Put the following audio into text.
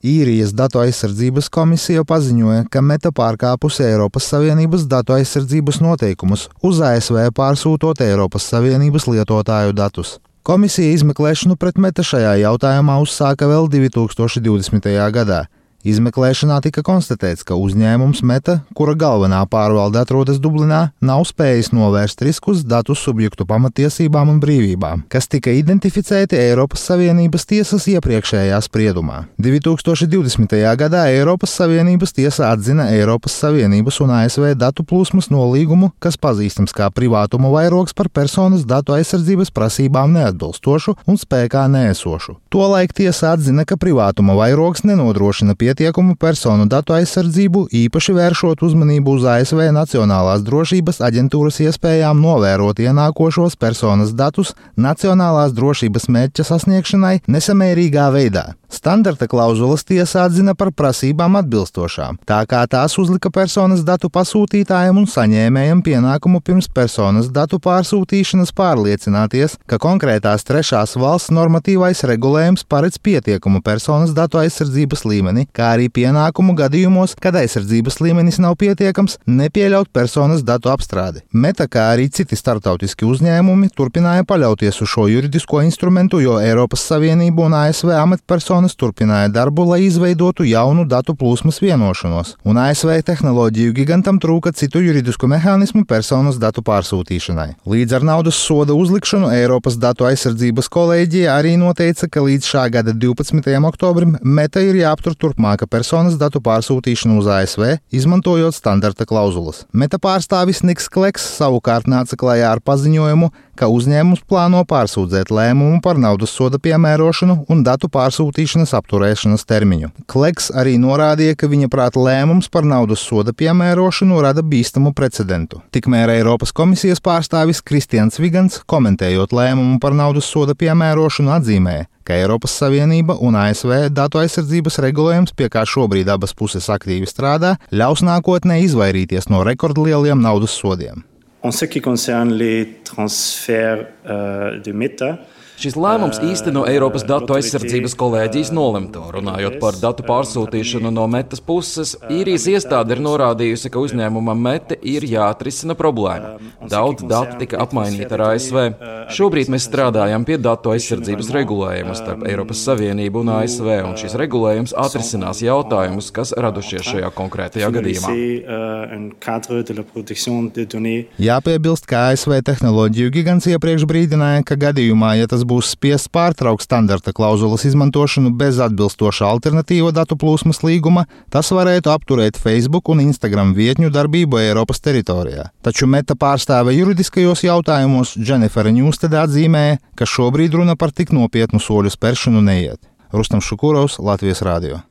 Īrijas datu aizsardzības komisija paziņoja, ka Meta pārkāpusi Eiropas Savienības datu aizsardzības noteikumus, uz ASV pārsūtot Eiropas Savienības lietotāju datus. Komisija izmeklēšanu pret Meta šajā jautājumā uzsāka vēl 2020. gadā. Izmeklēšanā tika konstatēts, ka uzņēmums Meta, kura galvenā pārvalde atrodas Dublinā, nav spējis novērst riskus datu subjektu pamatiesībām un brīvībām, kas tika identificēti Eiropas Savienības tiesas iepriekšējā spriedumā. 2020. gadā Eiropas Savienības tiesa atzina Eiropas Savienības un ASV datu plūsmas nolīgumu, kas pazīstams kā privātuma vairogs par personas datu aizsardzības prasībām neatbilstošu un spēkā nēsošu. Tolaik tiesa atzina, ka privātuma vairogs nenodrošina pie pietiekumu personu datu aizsardzību, īpaši vēršot uzmanību uz ASV Nacionālās drošības aģentūras iespējām novērot ienākošos personas datus nacionālās drošības mērķa sasniegšanai nesamērīgā veidā. Standarta klauzulas tiesa atzina par prasībām atbilstošām, tā kā tās uzlika personas datu pasūtītājiem un saņēmējiem pienākumu pirms personas datu pārsūtīšanas pārliecināties, ka konkrētās trešās valsts normatīvais regulējums paredz pietiekumu personas datu aizsardzības līmeni, kā arī pienākumu gadījumos, kad aizsardzības līmenis nav pietiekams, nepieļaut personas datu apstrādi. Meta, kā arī citi startautiski uzņēmumi, turpināja paļauties uz šo juridisko instrumentu, jo Eiropas Savienība un ASV amatpersonas personas turpināja darbu, lai izveidotu jaunu datu plūsmas vienošanos, un ASV tehnoloģiju gigantam trūka citu juridisku mehānismu personas datu pārsūtīšanai. Līdz ar naudas soda uzlikšanu Eiropas datu aizsardzības kolēģija arī noteica, ka līdz šā gada 12. oktobrim Meta ir jāaptur turpmāka personas datu pārsūtīšana uz ASV, izmantojot standarta klauzulas. Meta pārstāvis Niks Kleks savukārt nāca klajā ar paziņojumu, ka uzņēmums plāno pārsūdzēt lēmumu par naudas soda piemērošanu un datu pārsūtīšanas apturēšanas termiņu. Kleks arī norādīja, ka viņa prāta lēmums par naudas soda piemērošanu rada bīstamu precedentu. Tikmēr Eiropas komisijas pārstāvis Kristians Vigants, komentējot lēmumu par naudas soda piemērošanu, atzīmēja, ka Eiropas Savienība un ASV datu aizsardzības regulējums, pie kā šobrīd abas puses aktīvi strādā, ļaus nākotnē izvairīties no rekordlieliem naudas sodiem. En ce qui concerne les transferts euh, de méta, Šis lēmums īsteno Eiropas datu aizsardzības kolēģijas nolemto. Runājot par datu pārsūtīšanu no metas puses, īrijas iestāde ir norādījusi, ka uzņēmumam mete ir jāatrisina problēma. Daudz datu tika apmainīta ar ASV. Šobrīd mēs strādājam pie datu aizsardzības regulējuma starp Eiropas Savienību un ASV, un šis regulējums atrisinās jautājumus, kas radušies šajā konkrētajā gadījumā. Jāpiebilst, ka ASV tehnoloģiju gigants iepriekš brīdināja, ka gadījumā, ja tas būs spiests pārtraukt standarta klauzulas izmantošanu bez atbilstoša alternatīva datu plūsmas līguma, tas varētu apturēt Facebook un Instagram vietņu darbību Eiropas teritorijā. Taču Meta pārstāve juridiskajos jautājumos Dženifera Ņūstede atzīmēja, ka šobrīd runa par tik nopietnu soļu spēršanu neiet. Rustam Šukurovs, Latvijas Rādio.